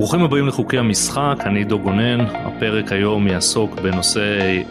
ברוכים הבאים לחוקי המשחק, אני דו גונן, הפרק היום יעסוק בנושא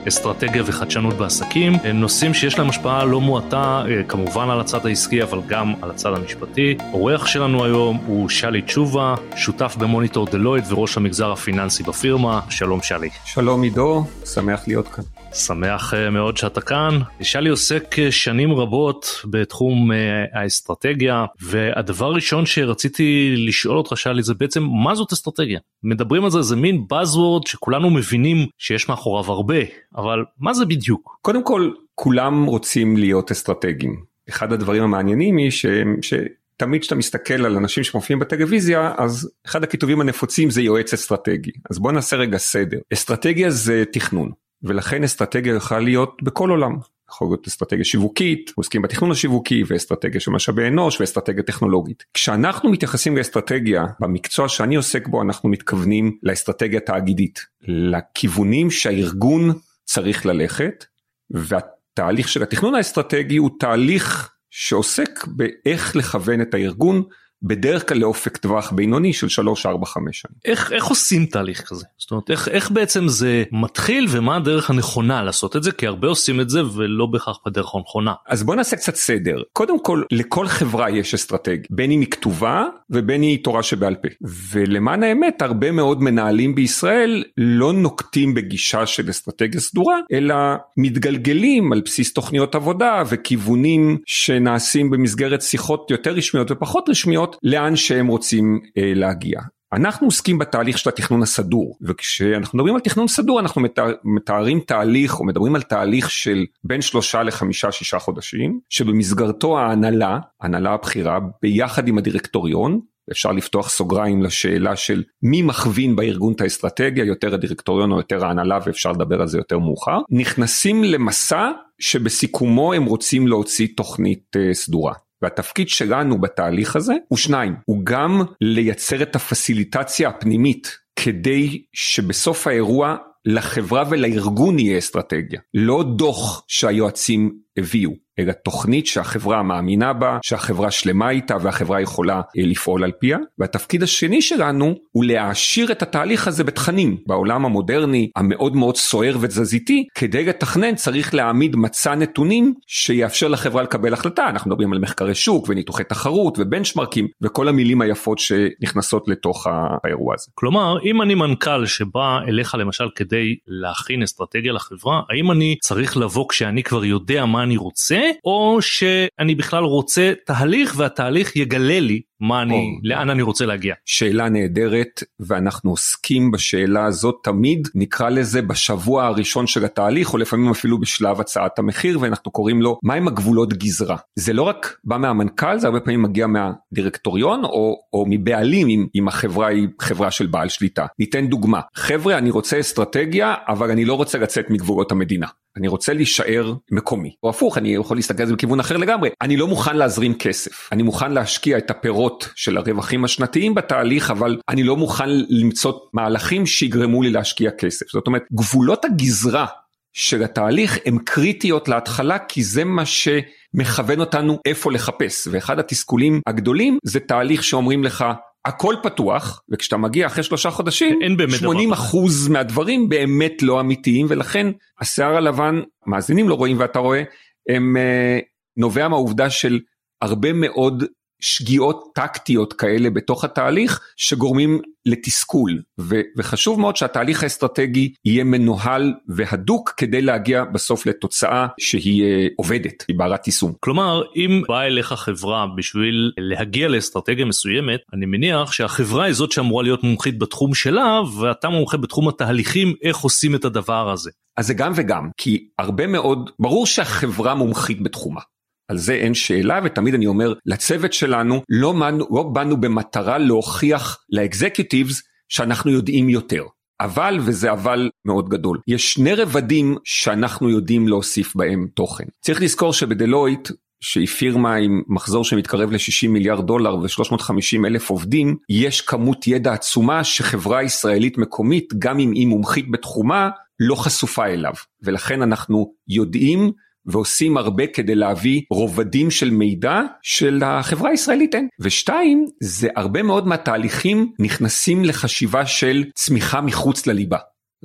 אסטרטגיה וחדשנות בעסקים, נושאים שיש להם השפעה לא מועטה אה, כמובן על הצד העסקי אבל גם על הצד המשפטי. אורח שלנו היום הוא שלי תשובה, שותף במוניטור דלויד וראש המגזר הפיננסי בפירמה, שלום שלי. שלום עידו, שמח להיות כאן. שמח אה, מאוד שאתה כאן. שלי עוסק אה, שנים רבות בתחום אה, האסטרטגיה והדבר הראשון שרציתי לשאול אותך שלי זה בעצם מה זאת אסטרטגיה? מדברים על זה זה מין buzzword שכולנו מבינים שיש מאחוריו הרבה אבל מה זה בדיוק? קודם כל כולם רוצים להיות אסטרטגיים. אחד הדברים המעניינים היא ש... ש... תמיד כשאתה מסתכל על אנשים שמופיעים בטלוויזיה אז אחד הכיתובים הנפוצים זה יועץ אסטרטגי אז בוא נעשה רגע סדר אסטרטגיה זה תכנון ולכן אסטרטגיה יכולה להיות בכל עולם. יכול להיות אסטרטגיה שיווקית, עוסקים בתכנון השיווקי ואסטרטגיה של משאבי אנוש ואסטרטגיה טכנולוגית. כשאנחנו מתייחסים לאסטרטגיה במקצוע שאני עוסק בו אנחנו מתכוונים לאסטרטגיה תאגידית, לכיוונים שהארגון צריך ללכת והתהליך של התכנון האסטרטגי הוא תהליך שעוסק באיך לכוון את הארגון בדרך כלל לאופק טווח בינוני של 3, 4, 5 שנים. איך, איך עושים תהליך כזה? זאת אומרת איך, איך בעצם זה מתחיל ומה הדרך הנכונה לעשות את זה כי הרבה עושים את זה ולא בהכרח בדרך הנכונה. אז בוא נעשה קצת סדר. קודם כל לכל חברה יש אסטרטגיה בין אם היא כתובה ובין היא תורה שבעל פה. ולמען האמת הרבה מאוד מנהלים בישראל לא נוקטים בגישה של אסטרטגיה סדורה אלא מתגלגלים על בסיס תוכניות עבודה וכיוונים שנעשים במסגרת שיחות יותר רשמיות ופחות רשמיות להיות לאן שהם רוצים אה, להגיע. אנחנו עוסקים בתהליך של התכנון הסדור וכשאנחנו מדברים על תכנון סדור אנחנו מתאר, מתארים תהליך או מדברים על תהליך של בין שלושה לחמישה שישה חודשים שבמסגרתו ההנהלה, הנהלה הבכירה ביחד עם הדירקטוריון אפשר לפתוח סוגריים לשאלה של מי מכווין בארגון את האסטרטגיה יותר הדירקטוריון או יותר ההנהלה ואפשר לדבר על זה יותר מאוחר נכנסים למסע שבסיכומו הם רוצים להוציא תוכנית uh, סדורה. והתפקיד שלנו בתהליך הזה הוא שניים, הוא גם לייצר את הפסיליטציה הפנימית כדי שבסוף האירוע לחברה ולארגון יהיה אסטרטגיה, לא דוח שהיועצים הביאו. אלא תוכנית שהחברה מאמינה בה, שהחברה שלמה איתה והחברה יכולה אה, לפעול על פיה. והתפקיד השני שלנו הוא להעשיר את התהליך הזה בתכנים. בעולם המודרני המאוד מאוד סוער ותזזיתי, כדי לתכנן צריך להעמיד מצע נתונים שיאפשר לחברה לקבל החלטה. אנחנו מדברים על מחקרי שוק וניתוחי תחרות ובנצ'מרקים וכל המילים היפות שנכנסות לתוך האירוע הזה. כלומר, אם אני מנכ"ל שבא אליך למשל כדי להכין אסטרטגיה לחברה, האם אני צריך לבוא כשאני כבר יודע מה אני רוצה, או שאני בכלל רוצה תהליך והתהליך יגלה לי מה אני, או, לאן אני רוצה להגיע. שאלה נהדרת ואנחנו עוסקים בשאלה הזאת תמיד נקרא לזה בשבוע הראשון של התהליך או לפעמים אפילו בשלב הצעת המחיר ואנחנו קוראים לו מהם הגבולות גזרה. זה לא רק בא מהמנכ"ל זה הרבה פעמים מגיע מהדירקטוריון או, או מבעלים אם, אם החברה היא חברה של בעל שליטה. ניתן דוגמה חבר'ה אני רוצה אסטרטגיה אבל אני לא רוצה לצאת מגבולות המדינה. אני רוצה להישאר מקומי או הפוך אני יכול להסתכל על זה בכיוון אחר לגמרי אני לא מוכן להזרים כסף אני מוכן להשקיע את הפירות של הרווחים השנתיים בתהליך אבל אני לא מוכן למצוא מהלכים שיגרמו לי להשקיע כסף. זאת אומרת גבולות הגזרה של התהליך הן קריטיות להתחלה כי זה מה שמכוון אותנו איפה לחפש. ואחד התסכולים הגדולים זה תהליך שאומרים לך הכל פתוח וכשאתה מגיע אחרי שלושה חודשים אין באמת 80 אחוז מהדברים באמת לא אמיתיים ולכן השיער הלבן מאזינים לא רואים ואתה רואה הם uh, נובע מהעובדה של הרבה מאוד שגיאות טקטיות כאלה בתוך התהליך שגורמים לתסכול ו- וחשוב מאוד שהתהליך האסטרטגי יהיה מנוהל והדוק כדי להגיע בסוף לתוצאה שהיא אה, עובדת, היא ברת יישום. כלומר אם באה אליך חברה בשביל להגיע לאסטרטגיה מסוימת אני מניח שהחברה היא זאת שאמורה להיות מומחית בתחום שלה ואתה מומחה בתחום התהליכים איך עושים את הדבר הזה. אז זה גם וגם כי הרבה מאוד ברור שהחברה מומחית בתחומה. על זה אין שאלה ותמיד אני אומר לצוות שלנו לא, מנו, לא באנו במטרה להוכיח לאקזקיוטיבס שאנחנו יודעים יותר. אבל וזה אבל מאוד גדול יש שני רבדים שאנחנו יודעים להוסיף בהם תוכן צריך לזכור שבדלויט שהיא פירמה עם מחזור שמתקרב ל-60 מיליארד דולר ו-350 אלף עובדים, יש כמות ידע עצומה שחברה ישראלית מקומית, גם אם היא מומחית בתחומה, לא חשופה אליו. ולכן אנחנו יודעים ועושים הרבה כדי להביא רובדים של מידע של החברה הישראלית אין. ושתיים, זה הרבה מאוד מהתהליכים נכנסים לחשיבה של צמיחה מחוץ לליבה.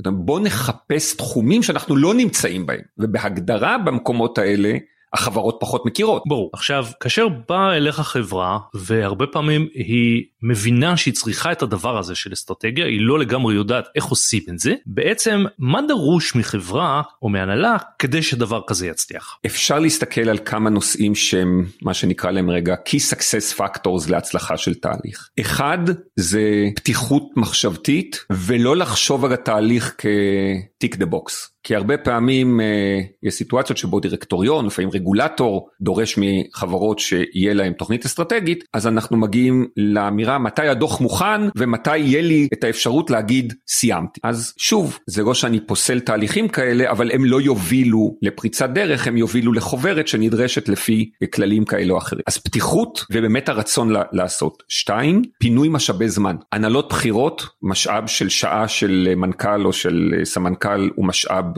בוא נחפש תחומים שאנחנו לא נמצאים בהם, ובהגדרה במקומות האלה החברות פחות מכירות. ברור. עכשיו, כאשר באה אליך חברה, והרבה פעמים היא מבינה שהיא צריכה את הדבר הזה של אסטרטגיה, היא לא לגמרי יודעת איך עושים את זה, בעצם מה דרוש מחברה או מהנהלה כדי שדבר כזה יצליח? אפשר להסתכל על כמה נושאים שהם מה שנקרא להם רגע key success factors להצלחה של תהליך. אחד זה פתיחות מחשבתית ולא לחשוב על התהליך כ-tick the box. כי הרבה פעמים אה, יש סיטואציות שבו דירקטוריון, לפעמים רגולטור, דורש מחברות שיהיה להם תוכנית אסטרטגית, אז אנחנו מגיעים לאמירה מתי הדוח מוכן ומתי יהיה לי את האפשרות להגיד סיימתי. אז שוב, זה לא שאני פוסל תהליכים כאלה, אבל הם לא יובילו לפריצת דרך, הם יובילו לחוברת שנדרשת לפי כללים כאלה או אחרים. אז פתיחות ובאמת הרצון לעשות. שתיים, פינוי משאבי זמן. הנהלות בחירות, משאב של שעה של מנכ"ל או של סמנכ"ל הוא משאב אה,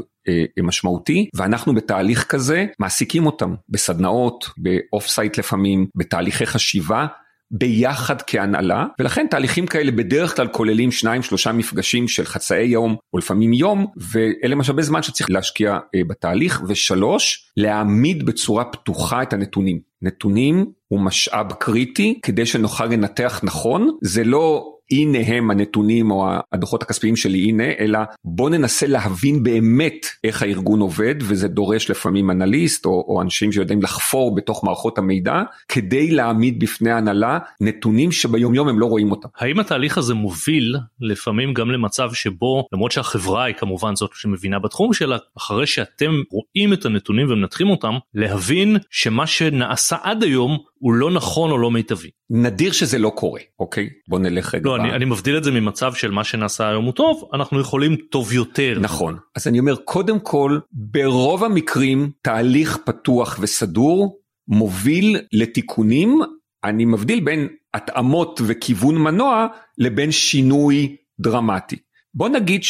משמעותי ואנחנו בתהליך כזה מעסיקים אותם בסדנאות, ב off-site לפעמים, בתהליכי חשיבה. ביחד כהנהלה ולכן תהליכים כאלה בדרך כלל כוללים שניים שלושה מפגשים של חצאי יום או לפעמים יום ואלה משאבי זמן שצריך להשקיע אה, בתהליך ושלוש להעמיד בצורה פתוחה את הנתונים נתונים הוא משאב קריטי כדי שנוכל לנתח נכון זה לא הנה הם הנתונים או הדוחות הכספיים שלי הנה, אלא בוא ננסה להבין באמת איך הארגון עובד, וזה דורש לפעמים אנליסט או, או אנשים שיודעים לחפור בתוך מערכות המידע, כדי להעמיד בפני ההנהלה נתונים שביומיום הם לא רואים אותם. האם התהליך הזה מוביל לפעמים גם למצב שבו, למרות שהחברה היא כמובן זאת שמבינה בתחום שלה, אחרי שאתם רואים את הנתונים ומנתחים אותם, להבין שמה שנעשה עד היום הוא לא נכון או לא מיטבי. נדיר שזה לא קורה, אוקיי? בוא נלך רגע. לא, אני, אני מבדיל את זה ממצב של מה שנעשה היום הוא טוב, אנחנו יכולים טוב יותר. נכון. אז אני אומר, קודם כל, ברוב המקרים תהליך פתוח וסדור מוביל לתיקונים, אני מבדיל בין התאמות וכיוון מנוע לבין שינוי דרמטי. בוא נגיד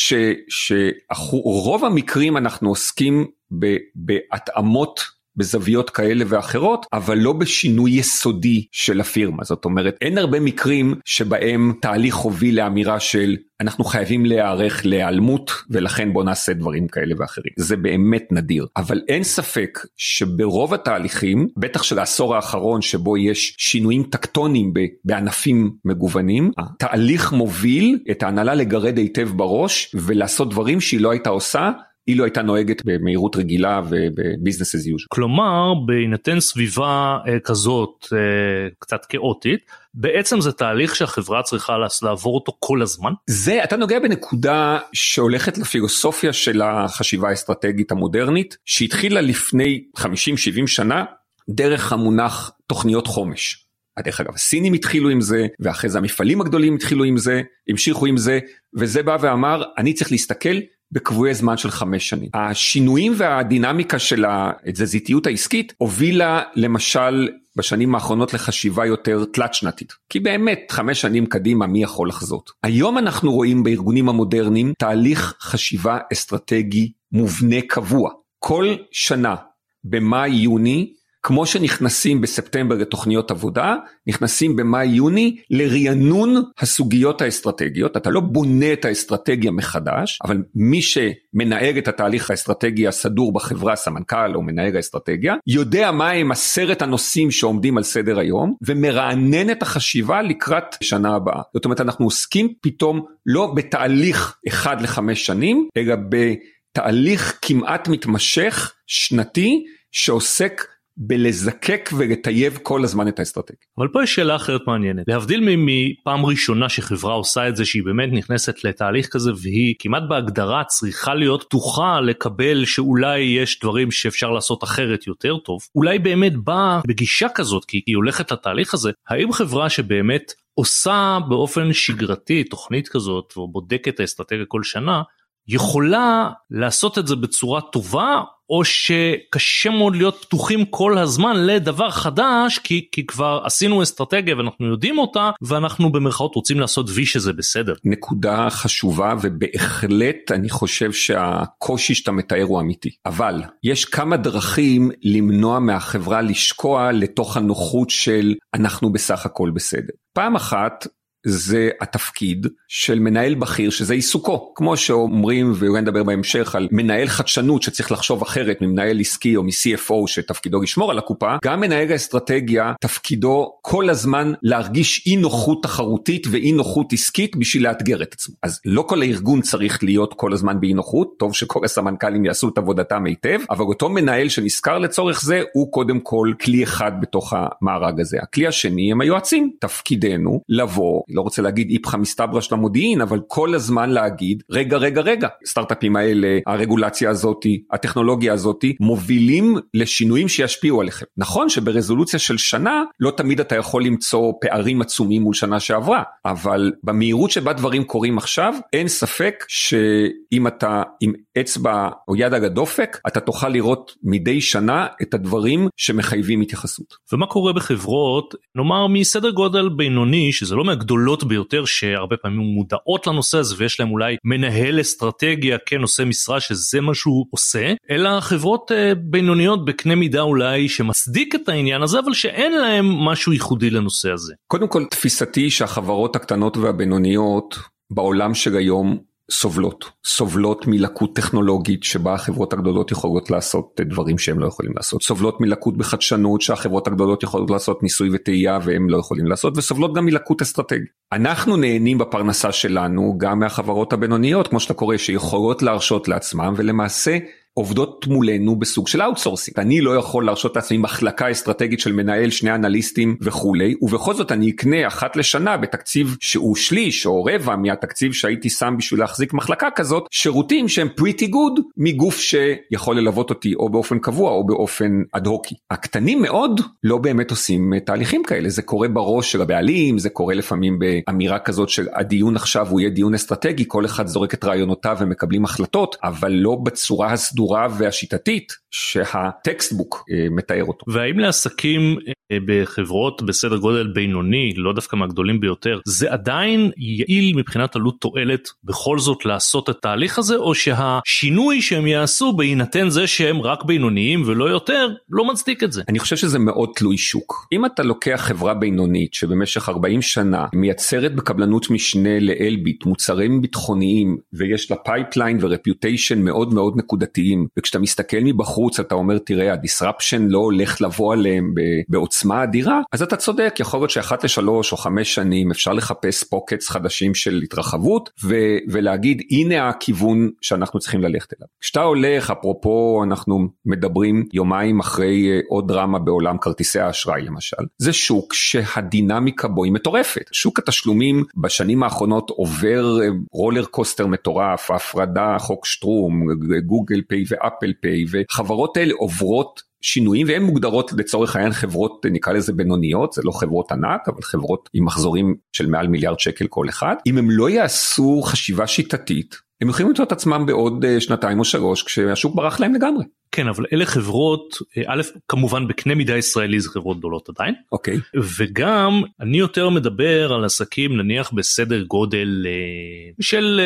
שרוב המקרים אנחנו עוסקים בהתאמות בזוויות כאלה ואחרות, אבל לא בשינוי יסודי של הפירמה. זאת אומרת, אין הרבה מקרים שבהם תהליך הוביל לאמירה של אנחנו חייבים להיערך להיעלמות ולכן בוא נעשה דברים כאלה ואחרים. זה באמת נדיר. אבל אין ספק שברוב התהליכים, בטח של העשור האחרון שבו יש שינויים טקטוניים בענפים מגוונים, התהליך מוביל את ההנהלה לגרד היטב בראש ולעשות דברים שהיא לא הייתה עושה אילו הייתה נוהגת במהירות רגילה ובביזנס as usual. כלומר בהינתן סביבה אה, כזאת אה, קצת כאוטית בעצם זה תהליך שהחברה צריכה לעבור אותו כל הזמן? זה אתה נוגע בנקודה שהולכת לפילוסופיה של החשיבה האסטרטגית המודרנית שהתחילה לפני 50-70 שנה דרך המונח תוכניות חומש. דרך אגב הסינים התחילו עם זה ואחרי זה המפעלים הגדולים התחילו עם זה המשיכו עם זה וזה בא ואמר אני צריך להסתכל בקבועי זמן של חמש שנים. השינויים והדינמיקה של התזזיתיות העסקית הובילה למשל בשנים האחרונות לחשיבה יותר תלת שנתית. כי באמת חמש שנים קדימה מי יכול לחזות. היום אנחנו רואים בארגונים המודרניים תהליך חשיבה אסטרטגי מובנה קבוע. כל שנה במאי-יוני כמו שנכנסים בספטמבר לתוכניות עבודה, נכנסים במאי-יוני לרענון הסוגיות האסטרטגיות, אתה לא בונה את האסטרטגיה מחדש, אבל מי שמנהל את התהליך האסטרטגי הסדור בחברה, סמנכ"ל או מנהל האסטרטגיה, יודע מהם עשרת הנושאים שעומדים על סדר היום, ומרענן את החשיבה לקראת שנה הבאה. זאת אומרת, אנחנו עוסקים פתאום לא בתהליך אחד לחמש שנים, אלא בתהליך כמעט מתמשך, שנתי, שעוסק בלזקק ולטייב כל הזמן את האסטרטגיה. אבל פה יש שאלה אחרת מעניינת. להבדיל מפעם ראשונה שחברה עושה את זה שהיא באמת נכנסת לתהליך כזה והיא כמעט בהגדרה צריכה להיות פתוחה לקבל שאולי יש דברים שאפשר לעשות אחרת יותר טוב. אולי באמת באה בגישה כזאת כי היא הולכת לתהליך הזה. האם חברה שבאמת עושה באופן שגרתי תוכנית כזאת ובודקת האסטרטגיה כל שנה יכולה לעשות את זה בצורה טובה או שקשה מאוד להיות פתוחים כל הזמן לדבר חדש כי, כי כבר עשינו אסטרטגיה ואנחנו יודעים אותה ואנחנו במרכאות רוצים לעשות וי שזה בסדר. נקודה חשובה ובהחלט אני חושב שהקושי שאתה מתאר הוא אמיתי. אבל יש כמה דרכים למנוע מהחברה לשקוע לתוך הנוחות של אנחנו בסך הכל בסדר. פעם אחת זה התפקיד של מנהל בכיר שזה עיסוקו. כמו שאומרים ואולי נדבר בהמשך על מנהל חדשנות שצריך לחשוב אחרת ממנהל עסקי או מ-CFO שתפקידו לשמור על הקופה גם מנהל האסטרטגיה תפקידו כל הזמן להרגיש אי נוחות תחרותית ואי נוחות עסקית בשביל לאתגר את עצמו. אז לא כל הארגון צריך להיות כל הזמן באי נוחות טוב שכל הסמנכ"לים יעשו את עבודתם היטב אבל אותו מנהל שנזכר לצורך זה הוא קודם כל כלי אחד בתוך המארג הזה. הכלי השני הם היועצים. תפקידנו לבוא לא רוצה להגיד איפכא מסתברא של המודיעין, אבל כל הזמן להגיד, רגע, רגע, רגע, סטארט-אפים האלה, הרגולציה הזאתי, הטכנולוגיה הזאתי, מובילים לשינויים שישפיעו עליכם. נכון שברזולוציה של שנה, לא תמיד אתה יכול למצוא פערים עצומים מול שנה שעברה, אבל במהירות שבה דברים קורים עכשיו, אין ספק שאם אתה עם אצבע או יד על הדופק, אתה תוכל לראות מדי שנה את הדברים שמחייבים התייחסות. ומה קורה בחברות, נאמר מסדר גודל בינוני, שזה לא מהגדולות הגדולות ביותר שהרבה פעמים מודעות לנושא הזה ויש להם אולי מנהל אסטרטגיה כנושא משרה שזה מה שהוא עושה, אלא חברות uh, בינוניות בקנה מידה אולי שמצדיק את העניין הזה אבל שאין להם משהו ייחודי לנושא הזה. קודם כל תפיסתי שהחברות הקטנות והבינוניות בעולם של היום סובלות, סובלות מלקות טכנולוגית שבה החברות הגדולות יכולות לעשות דברים שהם לא יכולים לעשות, סובלות מלקות בחדשנות שהחברות הגדולות יכולות לעשות ניסוי וטעייה והם לא יכולים לעשות וסובלות גם מלקות אסטרטגית. אנחנו נהנים בפרנסה שלנו גם מהחברות הבינוניות כמו שאתה קורא שיכולות להרשות לעצמם ולמעשה עובדות מולנו בסוג של outsourcing. אני לא יכול להרשות לעצמי מחלקה אסטרטגית של מנהל שני אנליסטים וכולי, ובכל זאת אני אקנה אחת לשנה בתקציב שהוא שליש או רבע מהתקציב שהייתי שם בשביל להחזיק מחלקה כזאת, שירותים שהם pretty good מגוף שיכול ללוות אותי או באופן קבוע או באופן אד-הוקי. הקטנים מאוד לא באמת עושים תהליכים כאלה, זה קורה בראש של הבעלים, זה קורה לפעמים באמירה כזאת של הדיון עכשיו הוא יהיה דיון אסטרטגי, כל אחד זורק את רעיונותיו ומקבלים החלטות, אבל לא בצורה הסדורה. הסדורה והשיטתית שהטקסטבוק אה, מתאר אותו. והאם לעסקים אה, בחברות בסדר גודל בינוני, לא דווקא מהגדולים ביותר, זה עדיין יעיל מבחינת עלות תועלת בכל זאת לעשות את התהליך הזה, או שהשינוי שהם יעשו בהינתן זה שהם רק בינוניים ולא יותר, לא מצדיק את זה? אני חושב שזה מאוד תלוי שוק. אם אתה לוקח חברה בינונית שבמשך 40 שנה מייצרת בקבלנות משנה לאלביט מוצרים ביטחוניים ויש לה pipeline ו reputation מאוד מאוד נקודתיים, וכשאתה מסתכל מבחוץ אתה אומר תראה ה disruption לא הולך לבוא עליהם בעוצמה אדירה, אז אתה צודק, יכול להיות שאחת לשלוש או חמש שנים אפשר לחפש pockets חדשים של התרחבות ו- ולהגיד הנה הכיוון שאנחנו צריכים ללכת אליו. כשאתה הולך, אפרופו אנחנו מדברים יומיים אחרי אה, עוד דרמה בעולם כרטיסי האשראי למשל, זה שוק שהדינמיקה בו היא מטורפת. שוק התשלומים בשנים האחרונות עובר אה, roller coaster מטורף, הפרדה, חוק שטרום, גוגל פיי ואפל פיי וחברות האלה עוברות שינויים והן מוגדרות לצורך העניין חברות נקרא לזה בינוניות זה לא חברות ענק אבל חברות עם מחזורים של מעל מיליארד שקל כל אחד אם הם לא יעשו חשיבה שיטתית הם יכולים למצוא את עצמם בעוד אה, שנתיים או שלוש כשהשוק ברח להם לגמרי. כן אבל אלה חברות אה, א' כמובן בקנה מידה ישראלי זה חברות גדולות עדיין אוקיי וגם אני יותר מדבר על עסקים נניח בסדר גודל אה, של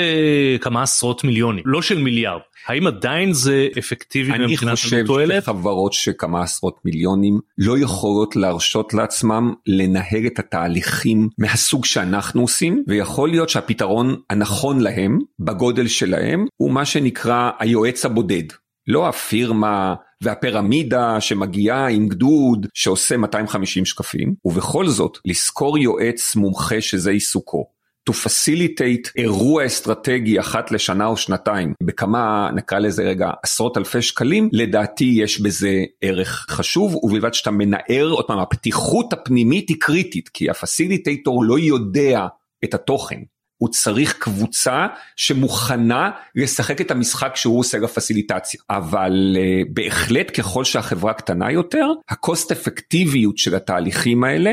כמה עשרות מיליונים לא של מיליארד האם עדיין זה אפקטיבי מבחינת התועלת? אני חושב שחברות שכמה עשרות מיליונים לא יכולות להרשות לעצמם לנהל את התהליכים מהסוג שאנחנו עושים ויכול להיות שהפתרון הנכון להם בגודל שלהם הוא מה שנקרא היועץ הבודד. לא הפירמה והפירמידה שמגיעה עם גדוד שעושה 250 שקפים ובכל זאת לשכור יועץ מומחה שזה עיסוקו to facilitate אירוע אסטרטגי אחת לשנה או שנתיים בכמה נקרא לזה רגע עשרות אלפי שקלים לדעתי יש בזה ערך חשוב ובלבד שאתה מנער עוד פעם הפתיחות הפנימית היא קריטית כי הפסיליטייטור לא יודע את התוכן. הוא צריך קבוצה שמוכנה לשחק את המשחק שהוא עושה לפסיליטציה. אבל uh, בהחלט ככל שהחברה קטנה יותר, הקוסט אפקטיביות של התהליכים האלה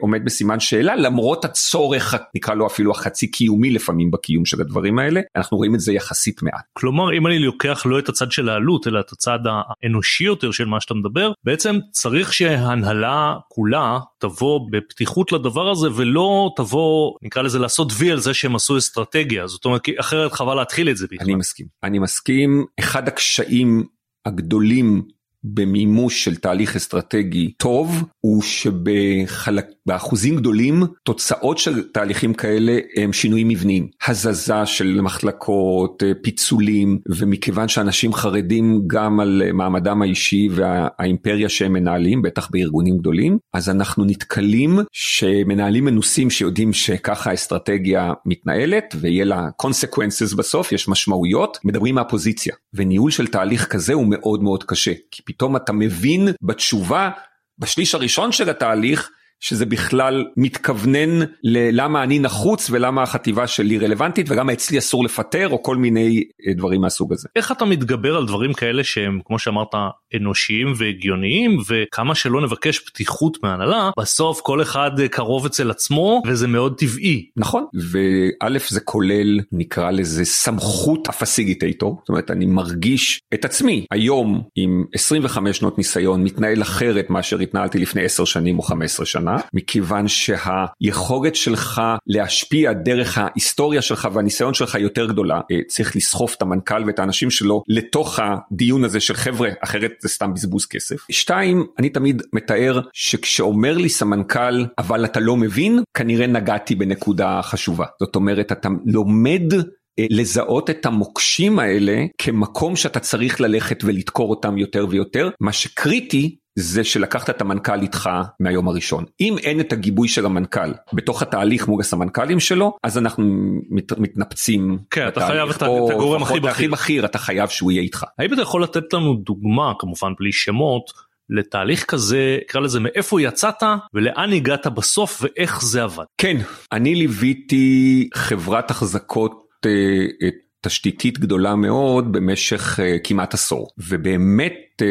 עומד בסימן שאלה למרות הצורך נקרא לו אפילו החצי קיומי לפעמים בקיום של הדברים האלה אנחנו רואים את זה יחסית מעט. כלומר אם אני לוקח לא את הצד של העלות אלא את הצד האנושי יותר של מה שאתה מדבר בעצם צריך שהנהלה כולה תבוא בפתיחות לדבר הזה ולא תבוא נקרא לזה לעשות וי על זה שהם עשו אסטרטגיה זאת אומרת אחרת חבל להתחיל את זה בכלל. אני מסכים אני מסכים אחד הקשיים הגדולים במימוש של תהליך אסטרטגי טוב הוא שבאחוזים גדולים תוצאות של תהליכים כאלה הם שינויים מבניים הזזה של מחלקות פיצולים ומכיוון שאנשים חרדים גם על מעמדם האישי והאימפריה שהם מנהלים בטח בארגונים גדולים אז אנחנו נתקלים שמנהלים מנוסים שיודעים שככה האסטרטגיה מתנהלת ויהיה לה consequences בסוף יש משמעויות מדברים מהפוזיציה וניהול של תהליך כזה הוא מאוד מאוד קשה. כי פתאום אתה מבין בתשובה בשליש הראשון של התהליך שזה בכלל מתכוונן ללמה אני נחוץ ולמה החטיבה שלי רלוונטית וגם אצלי אסור לפטר או כל מיני אה, דברים מהסוג הזה. איך אתה מתגבר על דברים כאלה שהם כמו שאמרת אנושיים והגיוניים וכמה שלא נבקש פתיחות מהנהלה בסוף כל אחד קרוב אצל עצמו וזה מאוד טבעי. נכון וא' זה כולל נקרא לזה סמכות הפסיגיטייטור זאת אומרת אני מרגיש את עצמי היום עם 25 שנות ניסיון מתנהל אחרת מאשר התנהלתי לפני 10 שנים או 15 שנה. מכיוון שהיכולת שלך להשפיע דרך ההיסטוריה שלך והניסיון שלך יותר גדולה אה, צריך לסחוף את המנכ"ל ואת האנשים שלו לתוך הדיון הזה של חבר'ה אחרת זה סתם בזבוז כסף. שתיים אני תמיד מתאר שכשאומר לי סמנכ"ל אבל אתה לא מבין כנראה נגעתי בנקודה חשובה זאת אומרת אתה לומד אה, לזהות את המוקשים האלה כמקום שאתה צריך ללכת ולדקור אותם יותר ויותר מה שקריטי זה שלקחת את המנכ"ל איתך מהיום הראשון. אם אין את הגיבוי של המנכ"ל בתוך התהליך מול הסמנכ"לים שלו, אז אנחנו מת, מתנפצים. כן, אתה חייב את הגורם הכי בכיר. הכי בכיר, אתה חייב שהוא יהיה איתך. האם אתה יכול לתת לנו דוגמה, כמובן בלי שמות, לתהליך כזה, נקרא לזה מאיפה יצאת ולאן הגעת בסוף ואיך זה עבד. כן, אני ליוויתי חברת החזקות אה, תשתיתית גדולה מאוד במשך uh, כמעט עשור ובאמת uh,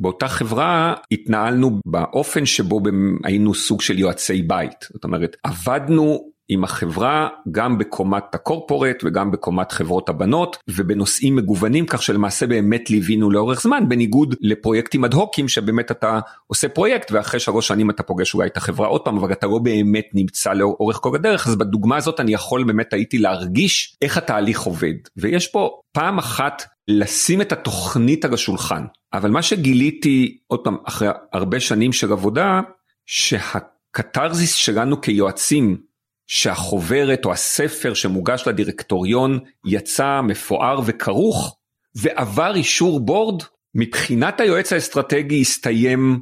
באותה חברה התנהלנו באופן שבו היינו סוג של יועצי בית, זאת אומרת עבדנו עם החברה גם בקומת הקורפורט וגם בקומת חברות הבנות ובנושאים מגוונים כך שלמעשה באמת ליווינו לאורך זמן בניגוד לפרויקטים אד הוקים שבאמת אתה עושה פרויקט ואחרי שלוש שנים אתה פוגש אולי את החברה עוד פעם אבל אתה לא באמת נמצא לאורך כל הדרך. אז בדוגמה הזאת אני יכול באמת הייתי להרגיש איך התהליך עובד. ויש פה פעם אחת לשים את התוכנית על השולחן. אבל מה שגיליתי עוד פעם אחרי הרבה שנים של עבודה שהקתרזיס שלנו כיועצים שהחוברת או הספר שמוגש לדירקטוריון יצא מפואר וכרוך ועבר אישור board, מבחינת היועץ האסטרטגי הסתיים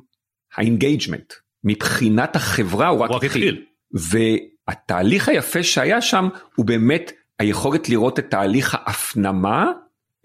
ה engagement, מבחינת החברה הוא רק התחיל. והתהליך היפה שהיה שם הוא באמת היכולת לראות את תהליך ההפנמה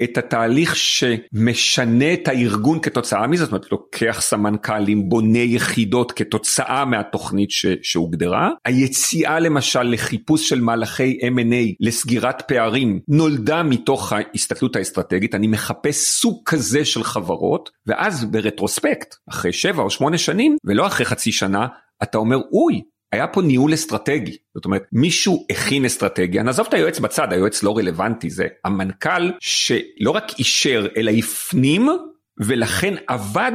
את התהליך שמשנה את הארגון כתוצאה מזה, זאת אומרת לוקח סמנכ"לים, בונה יחידות כתוצאה מהתוכנית ש, שהוגדרה. היציאה למשל לחיפוש של מהלכי M&A לסגירת פערים נולדה מתוך ההסתכלות האסטרטגית, אני מחפש סוג כזה של חברות, ואז ב retrospect, אחרי שבע או שמונה שנים, ולא אחרי חצי שנה, אתה אומר אוי, היה פה ניהול אסטרטגי, זאת אומרת מישהו הכין אסטרטגיה, נעזוב את היועץ בצד, היועץ לא רלוונטי, זה המנכ"ל שלא רק אישר אלא הפנים ולכן עבד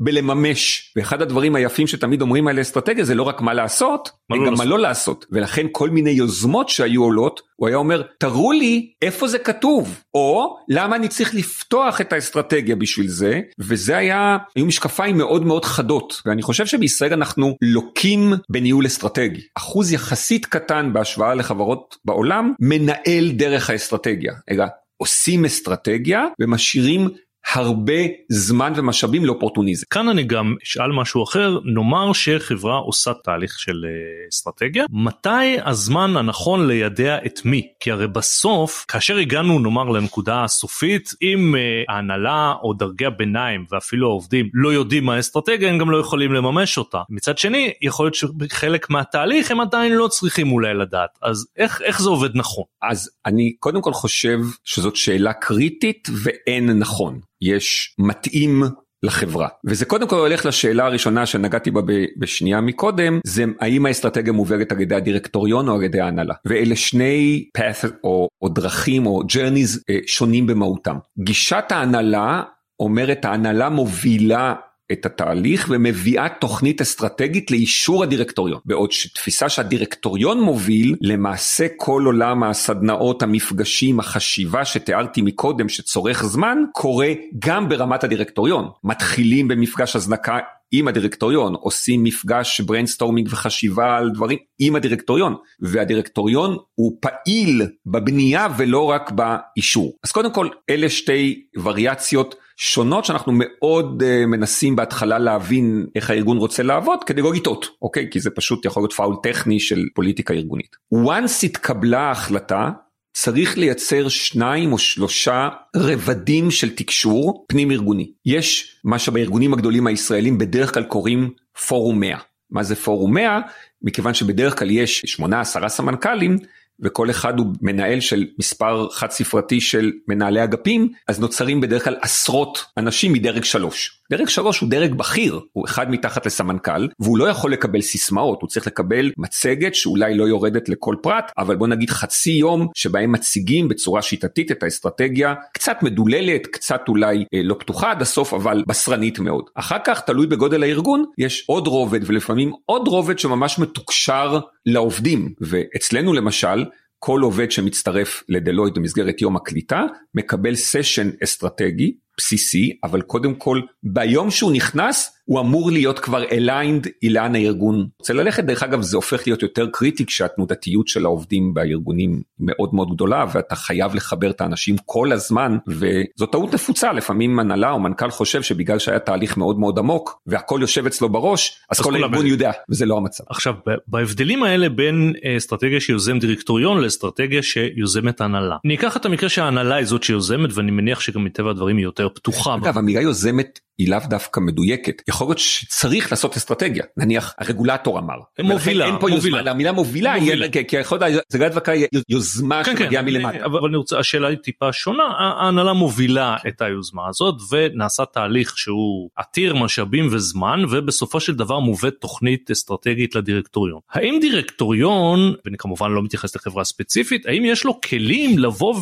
בלממש. ואחד הדברים היפים שתמיד אומרים על אסטרטגיה זה לא רק מה לעשות, מה לא גם לעשות. מה לא לעשות. ולכן כל מיני יוזמות שהיו עולות הוא היה אומר תראו לי איפה זה כתוב או למה אני צריך לפתוח את האסטרטגיה בשביל זה? וזה היה היו משקפיים מאוד מאוד חדות. ואני חושב שבישראל אנחנו לוקים בניהול אסטרטגי. אחוז יחסית קטן בהשוואה לחברות בעולם מנהל דרך האסטרטגיה. אלא עושים אסטרטגיה ומשאירים הרבה זמן ומשאבים לאופורטוניזם. כאן אני גם אשאל משהו אחר, נאמר שחברה עושה תהליך של אה, אסטרטגיה, מתי הזמן הנכון לידע את מי? כי הרי בסוף, כאשר הגענו נאמר לנקודה הסופית, אם uh, ההנהלה או דרגי הביניים ואפילו העובדים לא יודעים מה האסטרטגיה, הם גם לא יכולים לממש אותה. מצד שני, יכול להיות שחלק מהתהליך הם עדיין לא צריכים אולי לדעת, אז איך, איך זה עובד נכון? אז אני קודם כל חושב שזאת שאלה קריטית ואין נכון. יש מתאים לחברה. וזה קודם כל הולך לשאלה הראשונה שנגעתי בה בשנייה מקודם, זה האם האסטרטגיה מובלת על ידי הדירקטוריון או על ידי ההנהלה. ואלה שני path או, או דרכים או journeys אה, שונים במהותם. גישת ההנהלה אומרת ההנהלה מובילה את התהליך ומביאה תוכנית אסטרטגית לאישור הדירקטוריון. בעוד שתפיסה שהדירקטוריון מוביל, למעשה כל עולם הסדנאות, המפגשים, החשיבה שתיארתי מקודם שצורך זמן, קורה גם ברמת הדירקטוריון. מתחילים במפגש הזנקה עם הדירקטוריון, עושים מפגש brainstorming וחשיבה על דברים עם הדירקטוריון, והדירקטוריון הוא פעיל בבנייה ולא רק באישור. אז קודם כל, אלה שתי וריאציות שונות שאנחנו מאוד uh, מנסים בהתחלה להבין איך הארגון רוצה לעבוד כדי לא לטעות, אוקיי? כי זה פשוט יכול להיות פאול טכני של פוליטיקה ארגונית. once התקבלה ההחלטה, צריך לייצר שניים או שלושה רבדים של תקשור פנים ארגוני. יש מה שבארגונים הגדולים הישראלים בדרך כלל קוראים פורום 100. מה זה פורום 100? מכיוון שבדרך כלל יש 8-10 סמנכ"לים וכל אחד הוא מנהל של מספר חד ספרתי של מנהלי אגפים, אז נוצרים בדרך כלל עשרות אנשים מדרג שלוש. דרג שלוש הוא דרג בכיר, הוא אחד מתחת לסמנכ"ל, והוא לא יכול לקבל סיסמאות, הוא צריך לקבל מצגת שאולי לא יורדת לכל פרט, אבל בוא נגיד חצי יום שבהם מציגים בצורה שיטתית את האסטרטגיה, קצת מדוללת, קצת אולי אה, לא פתוחה עד הסוף, אבל בשרנית מאוד. אחר כך, תלוי בגודל הארגון, יש עוד רובד ולפעמים עוד רובד שממש מתוקשר לעובדים, ואצלנו למשל, כל עובד שמצטרף ל Deloitte במסגרת יום הקליטה מקבל session אסטרטגי בסיסי אבל קודם כל ביום שהוא נכנס הוא אמור להיות כבר aligned לאן הארגון רוצה ללכת דרך אגב זה הופך להיות יותר קריטי כשהתנודתיות של העובדים בארגונים מאוד מאוד גדולה ואתה חייב לחבר את האנשים כל הזמן וזו טעות נפוצה לפעמים הנהלה או מנכ"ל חושב שבגלל שהיה תהליך מאוד מאוד עמוק והכל יושב אצלו בראש אז, אז כל הארגון יודע וזה לא המצב. עכשיו בהבדלים האלה בין אה, אסטרטגיה שיוזם דירקטוריון לאסטרטגיה שיוזמת הנהלה. אני אקח את המקרה שההנהלה היא זאת שיוזמת ואני מניח שגם מטבע הדברים היא יותר פתוחה. אגב המילה יוזמת היא לאו דווקא מדויקת יכול להיות שצריך לעשות אסטרטגיה נניח הרגולטור אמר. מובילה. אין פה מובילה. יוזמה, המילה מובילה, מובילה. כי יכול להיות זה לא דווקא יוזמה כן, שמגיעה כן, מלמטה. אבל אני רוצה השאלה היא טיפה שונה ההנהלה מובילה את היוזמה הזאת ונעשה תהליך שהוא עתיר משאבים וזמן ובסופו של דבר מובאת תוכנית אסטרטגית לדירקטוריון. האם דירקטוריון ואני כמובן לא מתייחס לחברה ספציפית האם יש לו כלים לבוא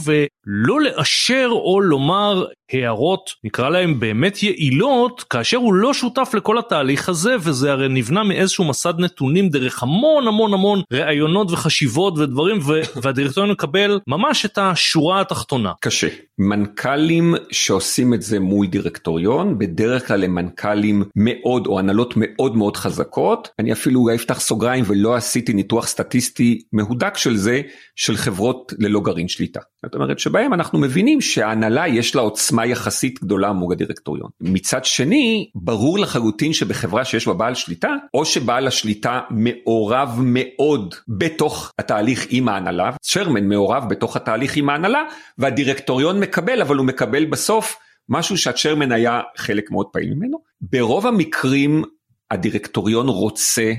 ולא לאשר או לומר הערות נקרא להם באמת יעילות כאשר הוא לא שותף לכל התהליך הזה וזה הרי נבנה מאיזשהו מסד נתונים דרך המון המון המון ראיונות וחשיבות ודברים והדירקטוריון מקבל ממש את השורה התחתונה. קשה. מנכ"לים שעושים את זה מול דירקטוריון בדרך כלל הם מנכ"לים מאוד או הנהלות מאוד מאוד חזקות אני אפילו אולי אפתח סוגריים ולא עשיתי ניתוח סטטיסטי מהודק של זה של חברות ללא גרעין שליטה. זאת אומרת שבהם אנחנו מבינים שההנהלה יש לה עוצמה יחסית גדולה מול הדירקטוריון. מצד שני ברור לחלוטין שבחברה שיש בה בעל שליטה או שבעל השליטה מעורב מאוד בתוך התהליך עם ההנהלה, שרמן מעורב בתוך התהליך עם ההנהלה והדירקטוריון מקבל אבל הוא מקבל בסוף משהו שהצ'רמן היה חלק מאוד פעיל ממנו. ברוב המקרים הדירקטוריון רוצה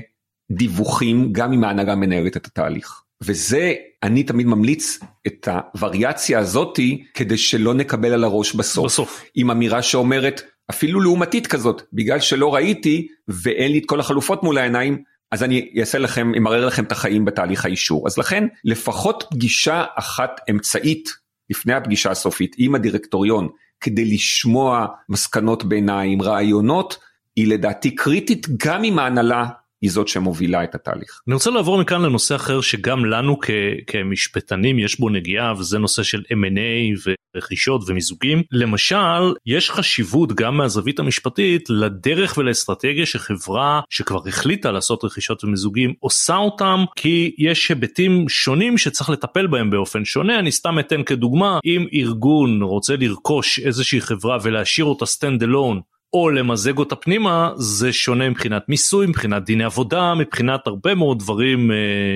דיווחים גם אם ההנהגה מנהלת את התהליך. וזה אני תמיד ממליץ את הווריאציה הזאתי כדי שלא נקבל על הראש בסוף. בסוף. עם אמירה שאומרת אפילו לעומתית כזאת בגלל שלא ראיתי ואין לי את כל החלופות מול העיניים אז אני אעשה לכם אמרר לכם את החיים בתהליך האישור אז לכן לפחות פגישה אחת אמצעית לפני הפגישה הסופית עם הדירקטוריון כדי לשמוע מסקנות ביניים רעיונות היא לדעתי קריטית גם אם ההנהלה היא זאת שמובילה את התהליך. אני רוצה לעבור מכאן לנושא אחר שגם לנו כ- כמשפטנים יש בו נגיעה וזה נושא של M&A ורכישות ומיזוגים. למשל יש חשיבות גם מהזווית המשפטית לדרך ולאסטרטגיה שחברה שכבר החליטה לעשות רכישות ומיזוגים עושה אותם כי יש היבטים שונים שצריך לטפל בהם באופן שונה אני סתם אתן כדוגמה אם ארגון רוצה לרכוש איזושהי חברה ולהשאיר אותה stand alone או למזג אותה פנימה זה שונה מבחינת מיסוי מבחינת דיני עבודה מבחינת הרבה מאוד דברים uh,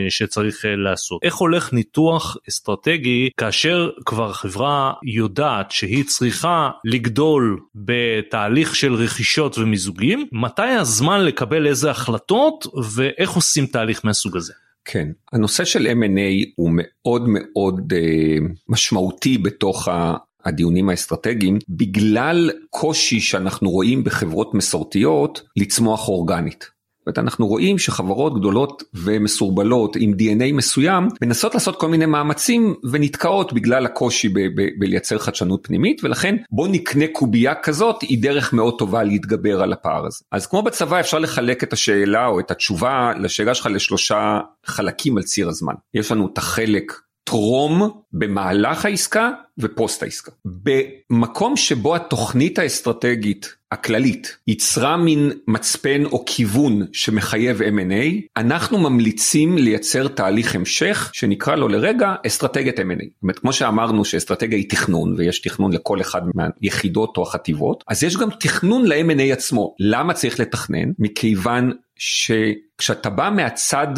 שצריך uh, לעשות. איך הולך ניתוח אסטרטגי כאשר כבר חברה יודעת שהיא צריכה לגדול בתהליך של רכישות ומיזוגים? מתי הזמן לקבל איזה החלטות ואיך עושים תהליך מהסוג הזה. כן, הנושא של M&A הוא מאוד מאוד uh, משמעותי בתוך הדיונים האסטרטגיים, בגלל קושי שאנחנו רואים בחברות מסורתיות לצמוח אורגנית. זאת אומרת, אנחנו רואים שחברות גדולות ומסורבלות עם DNA מסוים מנסות לעשות כל מיני מאמצים ונתקעות בגלל הקושי בלייצר חדשנות פנימית ולכן בוא נקנה קובייה כזאת היא דרך מאוד טובה להתגבר על הפער הזה. אז כמו בצבא אפשר לחלק את השאלה או את התשובה לשאלה שלך לשלושה חלקים על ציר הזמן. יש לנו את החלק טרום במהלך העסקה ופוסט העסקה. במקום שבו התוכנית האסטרטגית הכללית ייצרה מין מצפן או כיוון שמחייב M&A, אנחנו ממליצים לייצר תהליך המשך שנקרא לו לרגע אסטרטגיית M&A. זאת אומרת, כמו שאמרנו שאסטרטגיה היא תכנון ויש תכנון לכל אחד מהיחידות או החטיבות, אז יש גם תכנון ל-M&A עצמו. למה צריך לתכנן? מכיוון שכשאתה בא מהצד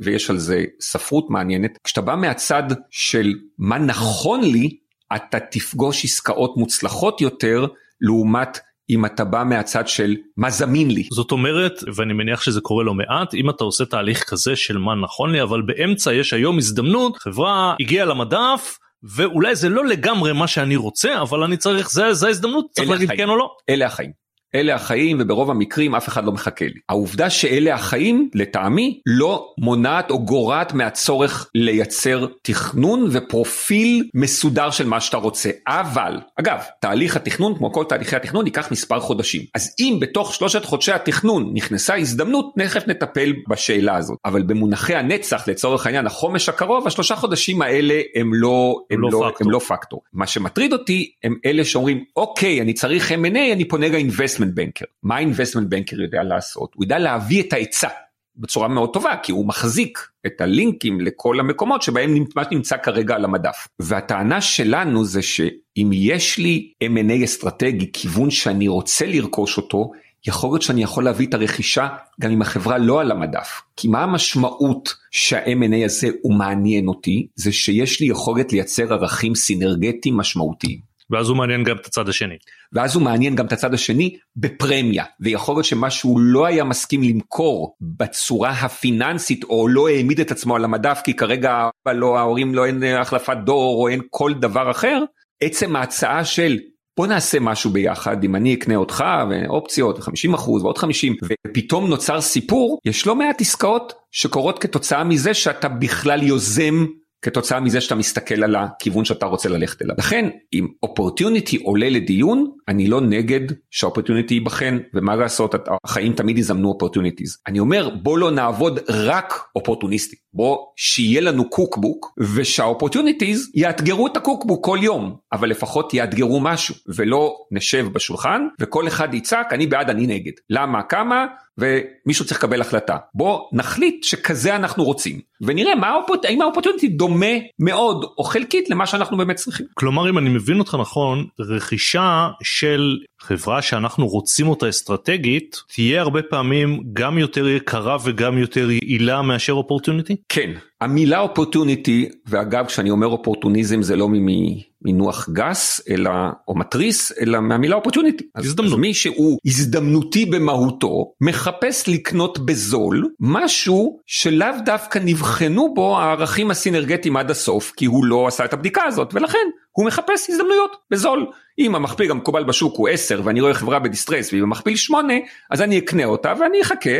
ויש על זה ספרות מעניינת, כשאתה בא מהצד של מה נכון לי, אתה תפגוש עסקאות מוצלחות יותר לעומת אם אתה בא מהצד של מה זמין לי. זאת אומרת, ואני מניח שזה קורה לא מעט, אם אתה עושה תהליך כזה של מה נכון לי, אבל באמצע יש היום הזדמנות, חברה הגיעה למדף, ואולי זה לא לגמרי מה שאני רוצה, אבל אני צריך, זה, זה ההזדמנות, צריך להגיד כן או לא. אלה החיים. אלה החיים וברוב המקרים אף אחד לא מחכה לי. העובדה שאלה החיים לטעמי לא מונעת או גורעת מהצורך לייצר תכנון ופרופיל מסודר של מה שאתה רוצה. אבל אגב תהליך התכנון כמו כל תהליכי התכנון ייקח מספר חודשים. אז אם בתוך שלושת חודשי התכנון נכנסה הזדמנות תכף נטפל בשאלה הזאת. אבל במונחי הנצח לצורך העניין החומש הקרוב השלושה חודשים האלה הם לא, הם לא, לא, פקטור. הם לא פקטור. מה שמטריד אותי הם אלה שאומרים אוקיי אני צריך M&A אני פונה ל invest investment banker. מה ה investment banker יודע לעשות? הוא יודע להביא את ההיצע בצורה מאוד טובה כי הוא מחזיק את הלינקים לכל המקומות שבהם מה נמצא כרגע על המדף. והטענה שלנו זה שאם יש לי M&A אסטרטגי כיוון שאני רוצה לרכוש אותו יכול להיות שאני יכול להביא את הרכישה גם אם החברה לא על המדף. כי מה המשמעות שה-M&A הזה הוא מעניין אותי? זה שיש לי יכולת לייצר ערכים סינרגטיים משמעותיים. ואז הוא מעניין גם את הצד השני. ואז הוא מעניין גם את הצד השני בפרמיה, ויכול להיות שמה שהוא לא היה מסכים למכור בצורה הפיננסית או לא העמיד את עצמו על המדף כי כרגע לא, ההורים לא אין החלפת דור או אין כל דבר אחר, עצם ההצעה של בוא נעשה משהו ביחד אם אני אקנה אותך ואופציות 50 אחוז ועוד 50 ופתאום נוצר סיפור יש לא מעט עסקאות שקורות כתוצאה מזה שאתה בכלל יוזם כתוצאה מזה שאתה מסתכל על הכיוון שאתה רוצה ללכת אליו. לכן אם opportunity עולה לדיון אני לא נגד שה opportunity ייבחן ומה לעשות החיים תמיד יזמנו opportunities. אני אומר בוא לא נעבוד רק אופורטוניסטי בוא שיהיה לנו cookbook ושה opportunities יאתגרו את ה cookbook כל יום אבל לפחות יאתגרו משהו ולא נשב בשולחן וכל אחד יצעק אני בעד אני נגד למה כמה ומישהו צריך לקבל החלטה. בוא נחליט שכזה אנחנו רוצים, ונראה מה האופוט... האם האופורטיוניטי דומה מאוד או חלקית למה שאנחנו באמת צריכים. כלומר אם אני מבין אותך נכון, רכישה של חברה שאנחנו רוצים אותה אסטרטגית, תהיה הרבה פעמים גם יותר יקרה וגם יותר יעילה מאשר אופורטיוניטי? כן, המילה אופורטוניטי, ואגב כשאני אומר אופורטוניזם זה לא ממינוח גס אלא או מתריס אלא מהמילה אופורטוניטי. הזדמנות. אז מי שהוא הזדמנותי במהותו מחפש לקנות בזול משהו שלאו דווקא נבחנו בו הערכים הסינרגטיים עד הסוף כי הוא לא עשה את הבדיקה הזאת ולכן הוא מחפש הזדמנויות בזול. אם המכפיל המקובל בשוק הוא 10 ואני רואה חברה בדיסטרס ואם המכפיל 8 אז אני אקנה אותה ואני אחכה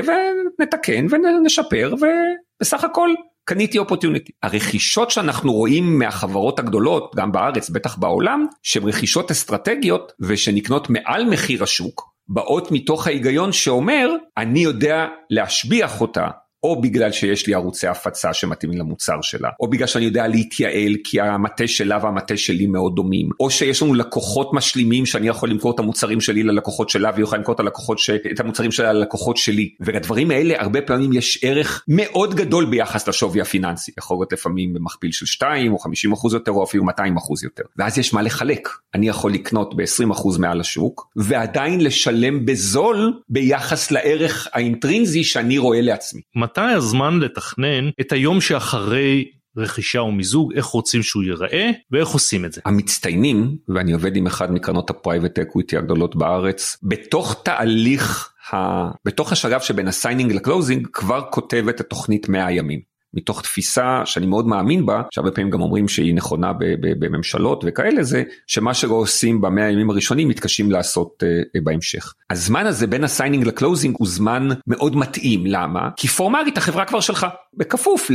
ונתקן ונשפר ובסך הכל קניתי אופורטיוניטי. הרכישות שאנחנו רואים מהחברות הגדולות, גם בארץ, בטח בעולם, שהן רכישות אסטרטגיות ושנקנות מעל מחיר השוק, באות מתוך ההיגיון שאומר, אני יודע להשביח אותה או בגלל שיש לי ערוצי הפצה שמתאימים למוצר שלה, או בגלל שאני יודע להתייעל כי המטה שלה והמטה שלי מאוד דומים, או שיש לנו לקוחות משלימים שאני יכול למכור את המוצרים שלי ללקוחות שלה והיא יכולה למכור את, הלקוחות ש... את המוצרים שלה ללקוחות שלי, ולדברים האלה הרבה פעמים יש ערך מאוד גדול ביחס לשווי הפיננסי, יכול להיות לפעמים במכפיל של 2 או 50 אחוז יותר או אפילו 200 אחוז יותר, ואז יש מה לחלק, אני יכול לקנות ב-20 אחוז מעל השוק ועדיין לשלם בזול ביחס לערך האינטרינזי שאני רואה לעצמי. מתי הזמן לתכנן את היום שאחרי רכישה או מיזוג, איך רוצים שהוא ייראה ואיך עושים את זה. המצטיינים, ואני עובד עם אחד מקרנות הפרייבט אקוויטי הגדולות בארץ, בתוך תהליך, ה... בתוך השלב שבין ה signing ל closing כבר כותב את התוכנית 100 ימים. מתוך תפיסה שאני מאוד מאמין בה, שהרבה פעמים גם אומרים שהיא נכונה בממשלות וכאלה, זה שמה שלא עושים במאה הימים הראשונים מתקשים לעשות uh, בהמשך. הזמן הזה בין ה signing ל closing הוא זמן מאוד מתאים, למה? כי פורמלית החברה כבר שלך, בכפוף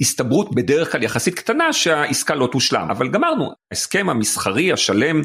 להסתברות בדרך כלל יחסית קטנה שהעסקה לא תושלם, אבל גמרנו, ההסכם המסחרי השלם uh,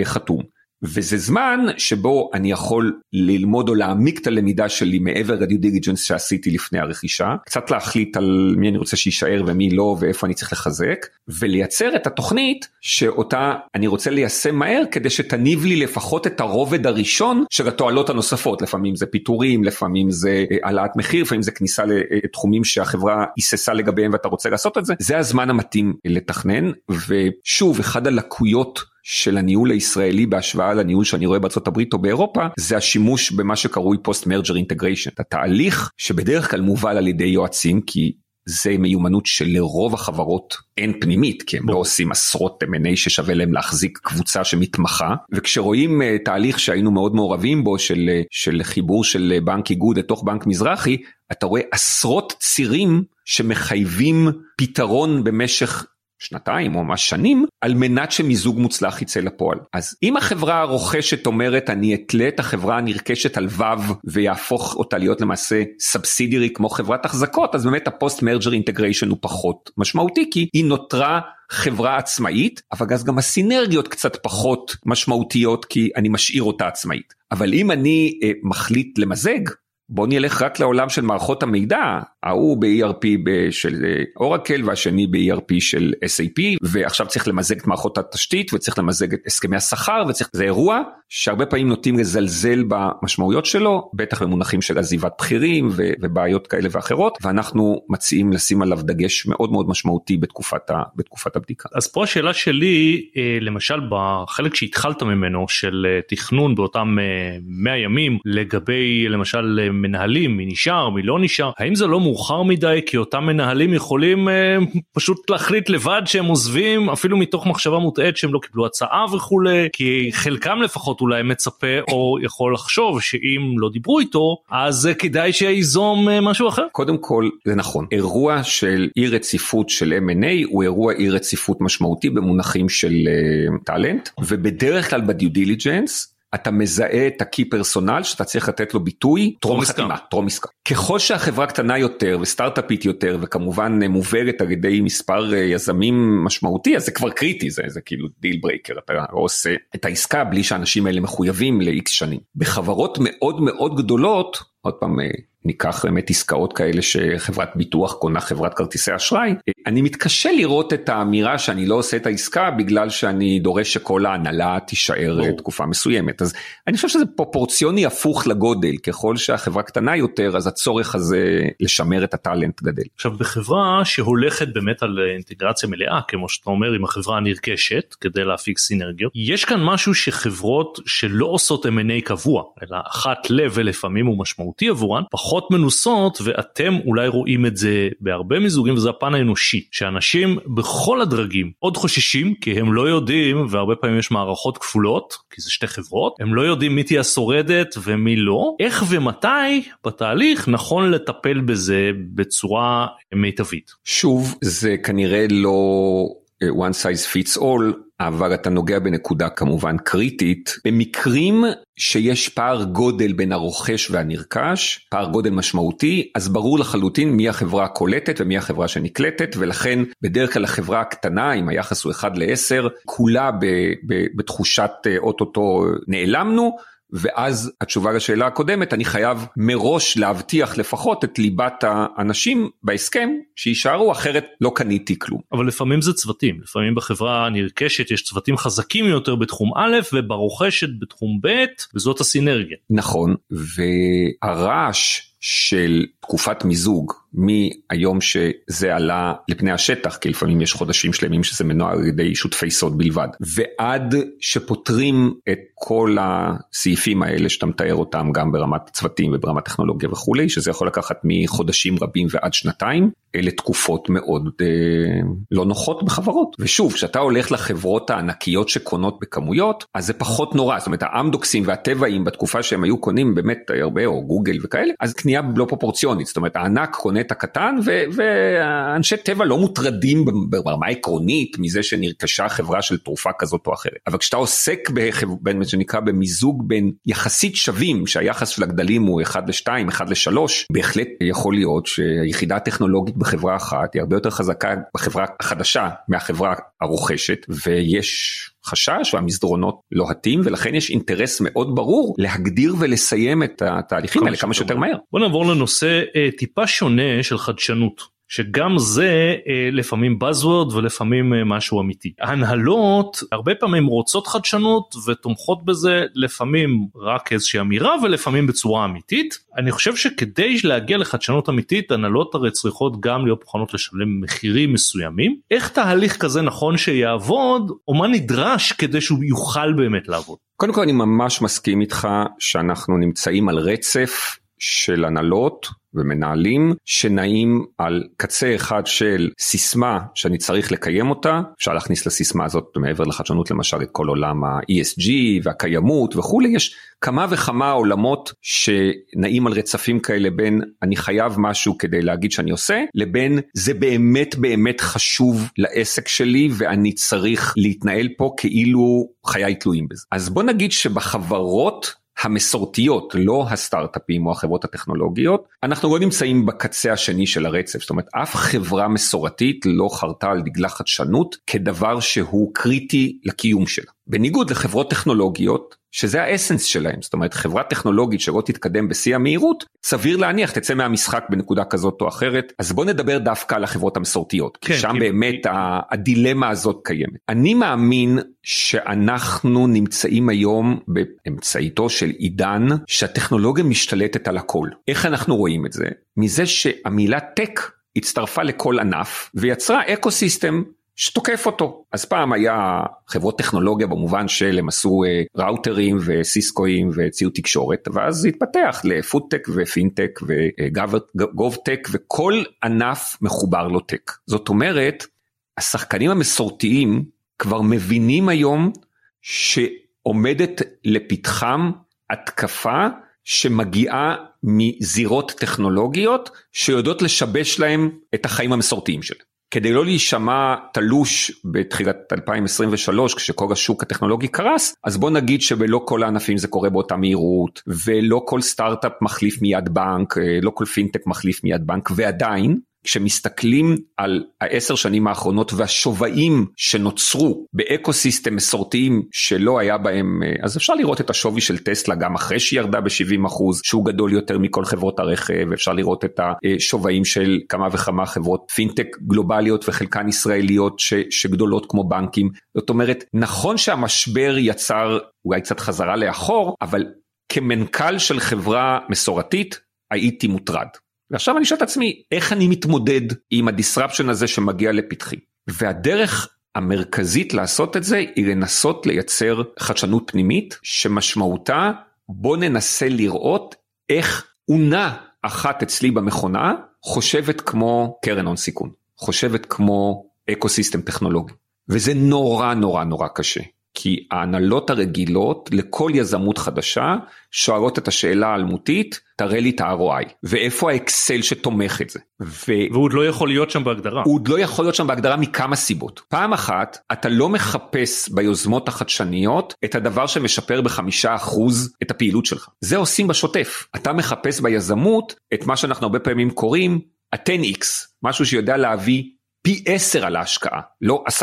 uh, חתום. וזה זמן שבו אני יכול ללמוד או להעמיק את הלמידה שלי מעבר ל due diligence שעשיתי לפני הרכישה, קצת להחליט על מי אני רוצה שיישאר ומי לא ואיפה אני צריך לחזק, ולייצר את התוכנית שאותה אני רוצה ליישם מהר כדי שתניב לי לפחות את הרובד הראשון של התועלות הנוספות, לפעמים זה פיטורים, לפעמים זה אה, העלאת מחיר, לפעמים זה כניסה לתחומים שהחברה היססה לגביהם ואתה רוצה לעשות את זה, זה הזמן המתאים לתכנן, ושוב, אחד הלקויות של הניהול הישראלי בהשוואה לניהול שאני רואה בארצות הברית או באירופה זה השימוש במה שקרוי פוסט מרג'ר אינטגריישן התהליך שבדרך כלל מובל על ידי יועצים כי זה מיומנות שלרוב החברות אין פנימית כי הם לא עושים עשרות M&A ששווה להם להחזיק קבוצה שמתמחה. וכשרואים uh, תהליך שהיינו מאוד מעורבים בו של, uh, של חיבור של uh, בנק איגוד לתוך בנק מזרחי אתה רואה עשרות צירים שמחייבים פתרון במשך שנתיים או ממש שנים על מנת שמיזוג מוצלח יצא לפועל. אז אם החברה הרוכשת אומרת אני אתלה את החברה הנרכשת על וו ויהפוך אותה להיות למעשה subsidiary כמו חברת החזקות אז באמת ה post merger integration הוא פחות משמעותי כי היא נותרה חברה עצמאית אבל אז גם הסינרגיות קצת פחות משמעותיות כי אני משאיר אותה עצמאית. אבל אם אני אה, מחליט למזג בוא נלך רק לעולם של מערכות המידע, ההוא ב-ERP של אורקל והשני ב-ERP של SAP ועכשיו צריך למזג את מערכות התשתית וצריך למזג את הסכמי השכר וצריך, זה אירוע שהרבה פעמים נוטים לזלזל במשמעויות שלו, בטח במונחים של עזיבת בכירים ו- ובעיות כאלה ואחרות ואנחנו מציעים לשים עליו דגש מאוד מאוד משמעותי בתקופת, ה- בתקופת הבדיקה. אז פה השאלה שלי, אה, למשל בחלק שהתחלת ממנו של אה, תכנון באותם 100 אה, ימים לגבי למשל מנהלים, מי נשאר, מי לא נשאר, האם זה לא מאוחר מדי? כי אותם מנהלים יכולים אה, פשוט להחליט לבד שהם עוזבים אפילו מתוך מחשבה מוטעית שהם לא קיבלו הצעה וכולי, כי חלקם לפחות אולי מצפה או יכול לחשוב שאם לא דיברו איתו אז כדאי שייזום אה, משהו אחר. קודם כל זה נכון, אירוע של אי רציפות של M&A הוא אירוע אי רציפות משמעותי במונחים של אה, talent ובדרך כלל ב due diligence אתה מזהה את ה key personnel שאתה צריך לתת לו ביטוי טרום חתימה, טרום עסקה. ככל שהחברה קטנה יותר וסטארט-אפית יותר וכמובן מובלת על ידי מספר אה, יזמים משמעותי אז זה כבר קריטי זה, זה כאילו deal breaker אתה עושה את העסקה בלי שהאנשים האלה מחויבים ל-X שנים. בחברות מאוד מאוד גדולות עוד פעם אה, ניקח באמת עסקאות כאלה שחברת ביטוח קונה חברת כרטיסי אשראי, אני מתקשה לראות את האמירה שאני לא עושה את העסקה בגלל שאני דורש שכל ההנהלה תישאר בוא. תקופה מסוימת. אז אני חושב שזה פרופורציוני הפוך לגודל, ככל שהחברה קטנה יותר אז הצורך הזה לשמר את ה talent גדל. עכשיו בחברה שהולכת באמת על אינטגרציה מלאה, כמו שאתה אומר, עם החברה הנרכשת כדי להפיק סינרגיות, יש כאן משהו שחברות שלא עושות M&A קבוע, אלא אחת לב ולפעמים הוא משמעותי עבורן, פחות מנוסות ואתם אולי רואים את זה בהרבה מיזוגים וזה הפן האנושי שאנשים בכל הדרגים עוד חוששים כי הם לא יודעים והרבה פעמים יש מערכות כפולות כי זה שתי חברות הם לא יודעים מי תהיה השורדת ומי לא איך ומתי בתהליך נכון לטפל בזה בצורה מיטבית. שוב זה כנראה לא one size fits all, אבל אתה נוגע בנקודה כמובן קריטית. במקרים שיש פער גודל בין הרוכש והנרכש, פער גודל משמעותי, אז ברור לחלוטין מי החברה הקולטת ומי החברה שנקלטת, ולכן בדרך כלל החברה הקטנה, אם היחס הוא 1 ל-10, כולה בתחושת אה, אוטוטו נעלמנו, ואז התשובה לשאלה הקודמת אני חייב מראש להבטיח לפחות את ליבת האנשים בהסכם שיישארו אחרת לא קניתי כלום. אבל לפעמים זה צוותים לפעמים בחברה הנרכשת יש צוותים חזקים יותר בתחום א' וברוכשת בתחום ב' וזאת הסינרגיה. נכון והרעש של תקופת מיזוג מהיום שזה עלה לפני השטח כי לפעמים יש חודשים שלמים שזה מנוהל על ידי שותפי סוד בלבד. ועד שפותרים את כל הסעיפים האלה שאתה מתאר אותם גם ברמת צוותים וברמת טכנולוגיה וכולי שזה יכול לקחת מחודשים רבים ועד שנתיים אלה תקופות מאוד אה, לא נוחות בחברות. ושוב כשאתה הולך לחברות הענקיות שקונות בכמויות אז זה פחות נורא. זאת אומרת האמדוקסים והטבעים בתקופה שהם היו קונים באמת הרבה או גוגל וכאלה אז קנייה לא פרופורציונית. זאת אומרת הענק קונה הנפט הקטן ואנשי טבע לא מוטרדים ברמה עקרונית מזה שנרכשה חברה של תרופה כזאת או אחרת. אבל כשאתה עוסק בין מה שנקרא במיזוג בין יחסית שווים שהיחס של הגדלים הוא 1 ל-2, 1 ל-3, בהחלט יכול להיות שהיחידה הטכנולוגית בחברה אחת היא הרבה יותר חזקה בחברה החדשה מהחברה הרוכשת ויש חשש והמסדרונות לוהטים ולכן יש אינטרס מאוד ברור להגדיר ולסיים את התהליכים האלה כמה שיותר מהר. בוא נעבור לנושא אה, טיפה שונה של חדשנות. שגם זה אה, לפעמים buzzword ולפעמים אה, משהו אמיתי. ההנהלות הרבה פעמים רוצות חדשנות ותומכות בזה לפעמים רק איזושהי אמירה ולפעמים בצורה אמיתית. אני חושב שכדי להגיע לחדשנות אמיתית הנהלות הרי צריכות גם להיות מוכנות לשלם מחירים מסוימים. איך תהליך כזה נכון שיעבוד או מה נדרש כדי שהוא יוכל באמת לעבוד. קודם כל אני ממש מסכים איתך שאנחנו נמצאים על רצף של הנהלות ומנהלים שנעים על קצה אחד של סיסמה שאני צריך לקיים אותה, אפשר להכניס לסיסמה הזאת מעבר לחדשנות למשל את כל עולם ה-ESG והקיימות וכולי, יש כמה וכמה עולמות שנעים על רצפים כאלה בין אני חייב משהו כדי להגיד שאני עושה, לבין זה באמת באמת חשוב לעסק שלי ואני צריך להתנהל פה כאילו חיי תלויים בזה. אז בוא נגיד שבחברות המסורתיות, לא הסטארט-אפים או החברות הטכנולוגיות, אנחנו לא נמצאים בקצה השני של הרצף, זאת אומרת אף חברה מסורתית לא חרתה על דגלה חדשנות כדבר שהוא קריטי לקיום שלה. בניגוד לחברות טכנולוגיות, שזה האסנס שלהם, זאת אומרת חברה טכנולוגית שלא תתקדם בשיא המהירות, סביר להניח תצא מהמשחק בנקודה כזאת או אחרת, אז בוא נדבר דווקא על החברות המסורתיות, כן, כי שם כי... באמת. הדילמה הזאת קיימת. אני מאמין שאנחנו נמצאים היום באמצעיתו של עידן שהטכנולוגיה משתלטת על הכל. איך אנחנו רואים את זה? מזה שהמילה tech הצטרפה לכל ענף ויצרה ecosystem שתוקף אותו. אז פעם היה חברות טכנולוגיה במובן של הם עשו אה, ראוטרים וסיסקואים וציוד תקשורת, ואז זה התפתח לפודטק ופינטק ו govtech וכל ענף מחובר לו tech. זאת אומרת, השחקנים המסורתיים כבר מבינים היום שעומדת לפתחם התקפה שמגיעה מזירות טכנולוגיות שיודעות לשבש להם את החיים המסורתיים שלהם. כדי לא להישמע תלוש בתחילת 2023 כשכל השוק הטכנולוגי קרס, אז בוא נגיד שבלא כל הענפים זה קורה באותה מהירות, ולא כל סטארט-אפ מחליף מיד בנק, אה, לא כל פינטק מחליף מיד בנק, ועדיין כשמסתכלים על העשר שנים האחרונות והשווים שנוצרו באקו סיסטם מסורתיים שלא היה בהם, אה, אז אפשר לראות את השווי של טסלה גם אחרי שהיא ירדה ב-70 אחוז, שהוא גדול יותר מכל חברות הרכב, אפשר לראות את השווים של כמה וכמה חברות פינטק גלובליות וחלקן ישראליות ש, שגדולות כמו בנקים. זאת אומרת, נכון שהמשבר יצר אולי קצת חזרה לאחור, אבל כמנכ"ל של חברה מסורתית הייתי מוטרד. ועכשיו אני שואל את עצמי, איך אני מתמודד עם ה disruption הזה שמגיע לפתחי? והדרך המרכזית לעשות את זה היא לנסות לייצר חדשנות פנימית שמשמעותה בוא ננסה לראות איך אונה אחת אצלי במכונה חושבת כמו קרן הון סיכון, חושבת כמו ecosystem טכנולוגי. וזה נורא נורא נורא קשה. כי ההנהלות הרגילות לכל יזמות חדשה שואלות את השאלה האלמותית, תראה לי את ה-ROI, ואיפה האקסל שתומך את זה. ו... והוא עוד לא יכול להיות שם בהגדרה. הוא עוד לא יכול להיות שם בהגדרה מכמה סיבות. פעם אחת, אתה לא מחפש ביוזמות החדשניות את הדבר שמשפר בחמישה אחוז את הפעילות שלך. זה עושים בשוטף. אתה מחפש ביזמות את מה שאנחנו הרבה פעמים קוראים ה-10x, משהו שיודע להביא פי 10 על ההשקעה, לא 10%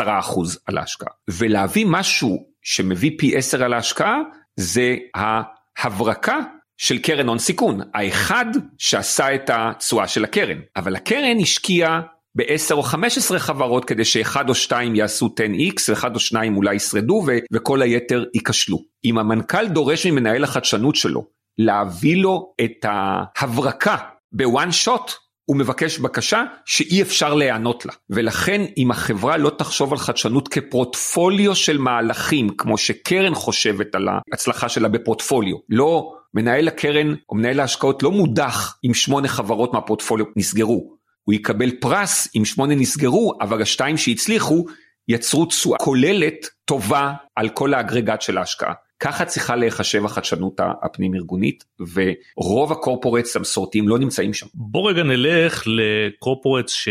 על ההשקעה. ולהביא משהו שמביא פי 10 על ההשקעה זה ההברקה של קרן הון סיכון, האחד שעשה את התשואה של הקרן, אבל הקרן השקיעה ב-10 או 15 חברות כדי שאחד או שתיים יעשו 10x ואחד או שניים אולי ישרדו ו- וכל היתר ייכשלו. אם המנכ"ל דורש ממנהל החדשנות שלו להביא לו את ההברקה בוואן שוט, הוא מבקש בקשה שאי אפשר להיענות לה. ולכן אם החברה לא תחשוב על חדשנות כפרוטפוליו של מהלכים, כמו שקרן חושבת על ההצלחה שלה בפרוטפוליו, לא מנהל הקרן או מנהל ההשקעות לא מודח אם שמונה חברות מהפרוטפוליו נסגרו. הוא יקבל פרס אם שמונה נסגרו, אבל השתיים שהצליחו יצרו תשואה כוללת טובה על כל האגרגט של ההשקעה. ככה צריכה להיחשב החדשנות הפנים ארגונית ורוב הקורפורטס המסורתיים לא נמצאים שם. בוא רגע נלך לקורפורטס ש...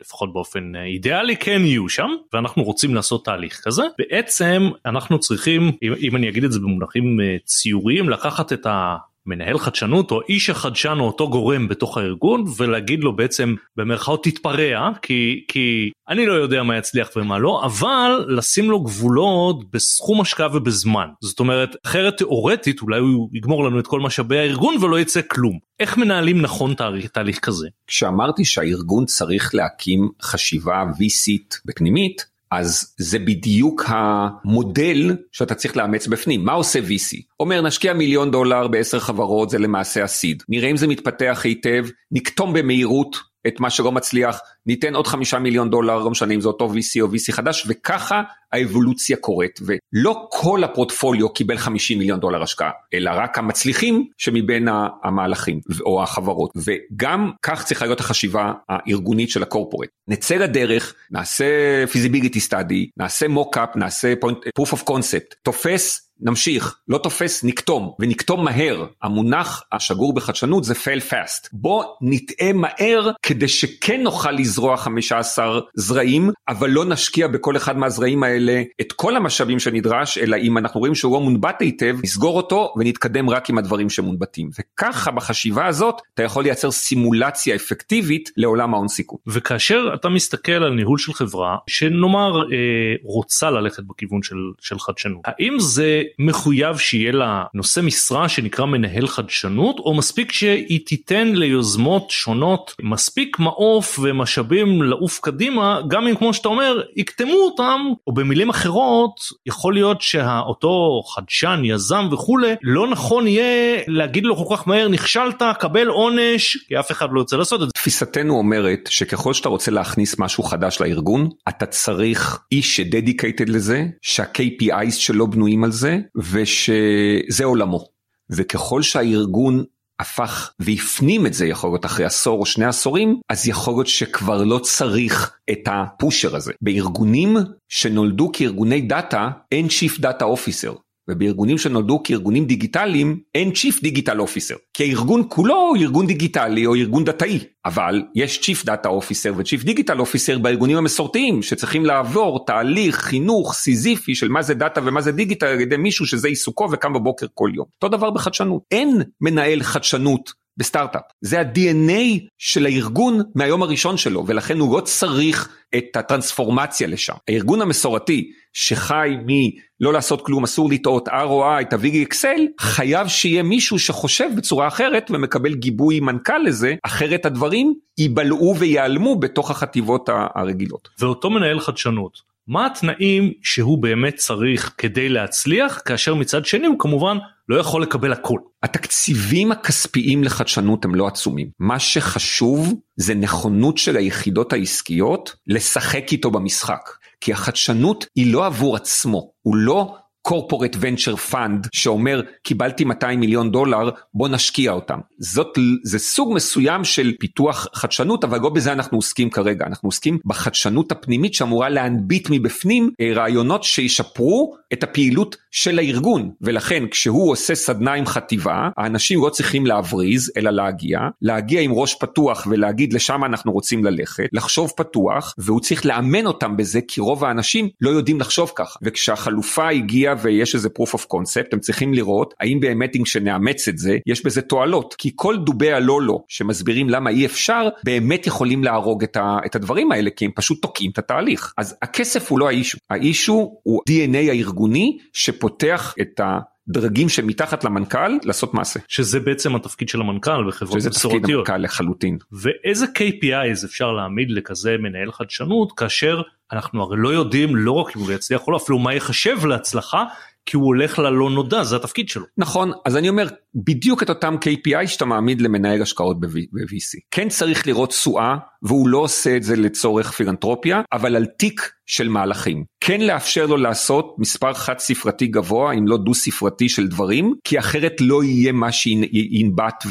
לפחות באופן אידיאלי כן יהיו שם ואנחנו רוצים לעשות תהליך כזה בעצם אנחנו צריכים אם, אם אני אגיד את זה במונחים אה, ציוריים לקחת את ה... מנהל חדשנות או איש החדשן או אותו גורם בתוך הארגון ולהגיד לו בעצם במרכאות תתפרע כי כי אני לא יודע מה יצליח ומה לא אבל לשים לו גבולות בסכום השקעה ובזמן זאת אומרת אחרת תאורטית אולי הוא יגמור לנו את כל משאבי הארגון ולא יצא כלום איך מנהלים נכון תהליך, תהליך כזה. כשאמרתי שהארגון צריך להקים חשיבה VCית בפנימית אז זה בדיוק המודל שאתה צריך לאמץ בפנים. מה עושה VC? אומר נשקיע מיליון דולר בעשר חברות זה למעשה הסיד. נראה אם זה מתפתח היטב, נקטום במהירות את מה שלא מצליח, ניתן עוד חמישה מיליון דולר, לא משנה אם זה אותו VC או VC חדש, וככה האבולוציה קורית. ולא כל הפורטפוליו קיבל 50 מיליון דולר השקעה, אלא רק המצליחים שמבין המהלכים או החברות. וגם כך צריכה להיות החשיבה הארגונית של הקורפורט. נצא לדרך, נעשה feasibility study, נעשה mock-up, נעשה proof of concept, תופס נמשיך, לא תופס נקטום, ונקטום מהר. המונח השגור בחדשנות זה fail fast. בוא נטעה מהר כדי שכן נוכל לזרוע 15 זרעים, אבל לא נשקיע בכל אחד מהזרעים האלה את כל המשאבים שנדרש, אלא אם אנחנו רואים שהוא לא מונבט היטב, נסגור אותו ונתקדם רק עם הדברים שמונבטים. וככה בחשיבה הזאת אתה יכול לייצר סימולציה אפקטיבית לעולם ההון סיכון. וכאשר אתה מסתכל על ניהול של חברה שנאמר אה, רוצה ללכת בכיוון של, של חדשנות, האם זה מחויב שיהיה לה נושא משרה שנקרא מנהל חדשנות או מספיק שהיא תיתן ליוזמות שונות מספיק מעוף ומשאבים לעוף קדימה גם אם כמו שאתה אומר יקטמו אותם או במילים אחרות יכול להיות שאותו חדשן יזם וכולי לא נכון יהיה להגיד לו כל כך מהר נכשלת קבל עונש כי אף אחד לא יוצא לעשות את זה. תפיסתנו אומרת שככל שאתה רוצה להכניס משהו חדש לארגון אתה צריך איש שדדיקייטד לזה שה-KPIs שלו בנויים על זה ושזה עולמו. וככל שהארגון הפך והפנים את זה יכול להיות אחרי עשור או שני עשורים, אז יכול להיות שכבר לא צריך את הפושר הזה. בארגונים שנולדו כארגוני דאטה, אין Chief Data Officer. ובארגונים שנולדו כארגונים דיגיטליים אין Chief Digital Officer. כי הארגון כולו הוא ארגון דיגיטלי או ארגון דתאי. אבל יש Chief Data Officer ו-Chief Digital Officer בארגונים המסורתיים שצריכים לעבור תהליך חינוך סיזיפי של מה זה דאטה ומה זה דיגיטל על ידי מישהו שזה עיסוקו וקם בבוקר כל יום. אותו דבר בחדשנות. אין מנהל חדשנות בסטארט-אפ. זה ה-DNA של הארגון מהיום הראשון שלו, ולכן הוא לא צריך את הטרנספורמציה לשם. הארגון המסורתי שחי מלא לעשות כלום, אסור לטעות, ROI, תביא אקסל, חייב שיהיה מישהו שחושב בצורה אחרת ומקבל גיבוי מנכ"ל לזה, אחרת הדברים ייבלעו וייעלמו בתוך החטיבות הרגילות. ואותו מנהל חדשנות. מה התנאים שהוא באמת צריך כדי להצליח כאשר מצד שני הוא כמובן לא יכול לקבל הכל. התקציבים הכספיים לחדשנות הם לא עצומים. מה שחשוב זה נכונות של היחידות העסקיות לשחק איתו במשחק. כי החדשנות היא לא עבור עצמו, הוא לא corporate venture fund שאומר קיבלתי 200 מיליון דולר בוא נשקיע אותם. זאת זה סוג מסוים של פיתוח חדשנות אבל לא בזה אנחנו עוסקים כרגע. אנחנו עוסקים בחדשנות הפנימית שאמורה להנביט מבפנים אה, רעיונות שישפרו את הפעילות של הארגון. ולכן כשהוא עושה סדנה עם חטיבה האנשים לא צריכים להבריז אלא להגיע. להגיע עם ראש פתוח ולהגיד לשם אנחנו רוצים ללכת. לחשוב פתוח והוא צריך לאמן אותם בזה כי רוב האנשים לא יודעים לחשוב ככה. וכשהחלופה הגיעה ויש איזה proof of concept, הם צריכים לראות האם באמת אם כשנאמץ את זה, יש בזה תועלות. כי כל דובי הלא לא שמסבירים למה אי אפשר, באמת יכולים להרוג את, ה, את הדברים האלה, כי הם פשוט תוקעים את התהליך. אז הכסף הוא לא האישו, האישו הוא DNA הארגוני שפותח את ה... דרגים שמתחת למנכ"ל לעשות מעשה. שזה בעצם התפקיד של המנכ"ל בחברות מסורתיות. שזה תפקיד המנכ"ל לחלוטין. ואיזה KPIs אפשר להעמיד לכזה מנהל חדשנות כאשר אנחנו הרי לא יודעים לא רק אם הוא יצליח או לא אפילו מה יחשב להצלחה כי הוא הולך ללא נודע זה התפקיד שלו. נכון אז אני אומר בדיוק את אותם KPI שאתה מעמיד למנהל השקעות ב-VC. כן צריך לראות תשואה והוא לא עושה את זה לצורך פילנטרופיה אבל על תיק של מהלכים. כן לאפשר לו לעשות מספר חד ספרתי גבוה אם לא דו ספרתי של דברים כי אחרת לא יהיה מה שינבט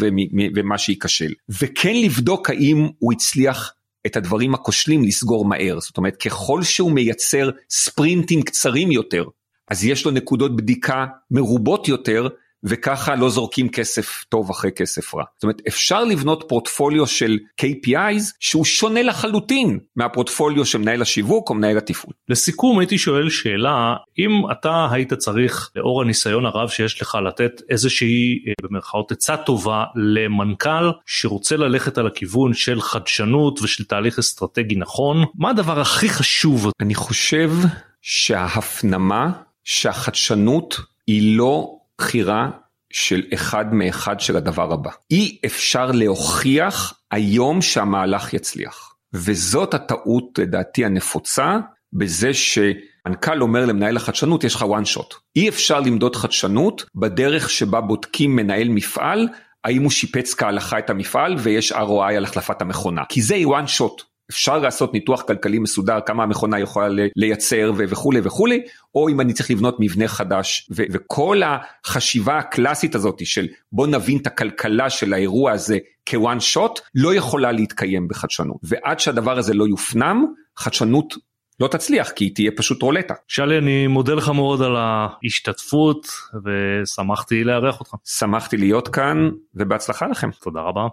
ומה שייכשל. וכן לבדוק האם הוא הצליח את הדברים הכושלים לסגור מהר זאת אומרת ככל שהוא מייצר ספרינטים קצרים יותר אז יש לו נקודות בדיקה מרובות יותר וככה לא זורקים כסף טוב אחרי כסף רע. זאת אומרת אפשר לבנות פורטפוליו של KPIs שהוא שונה לחלוטין מהפורטפוליו של מנהל השיווק או מנהל התפעול. לסיכום הייתי שואל שאלה אם אתה היית צריך לאור הניסיון הרב שיש לך לתת איזושהי אה, במרכאות עצה טובה למנכ"ל שרוצה ללכת על הכיוון של חדשנות ושל תהליך אסטרטגי נכון מה הדבר הכי חשוב? אני חושב שההפנמה שהחדשנות היא לא בחירה של אחד מאחד של הדבר הבא. אי אפשר להוכיח היום שהמהלך יצליח. וזאת הטעות לדעתי הנפוצה בזה שמנכ"ל אומר למנהל החדשנות יש לך one shot. אי אפשר למדוד חדשנות בדרך שבה בודקים מנהל מפעל האם הוא שיפץ כהלכה את המפעל ויש ROI על החלפת המכונה. כי זה one shot. אפשר לעשות ניתוח כלכלי מסודר כמה המכונה יכולה לייצר וכולי וכולי או אם אני צריך לבנות מבנה חדש ו- וכל החשיבה הקלאסית הזאת של בוא נבין את הכלכלה של האירוע הזה כוואן שוט לא יכולה להתקיים בחדשנות ועד שהדבר הזה לא יופנם חדשנות לא תצליח כי היא תהיה פשוט רולטה. שאלי אני מודה לך מאוד על ההשתתפות ושמחתי לארח אותך. שמחתי להיות כאן ובהצלחה לכם. תודה רבה.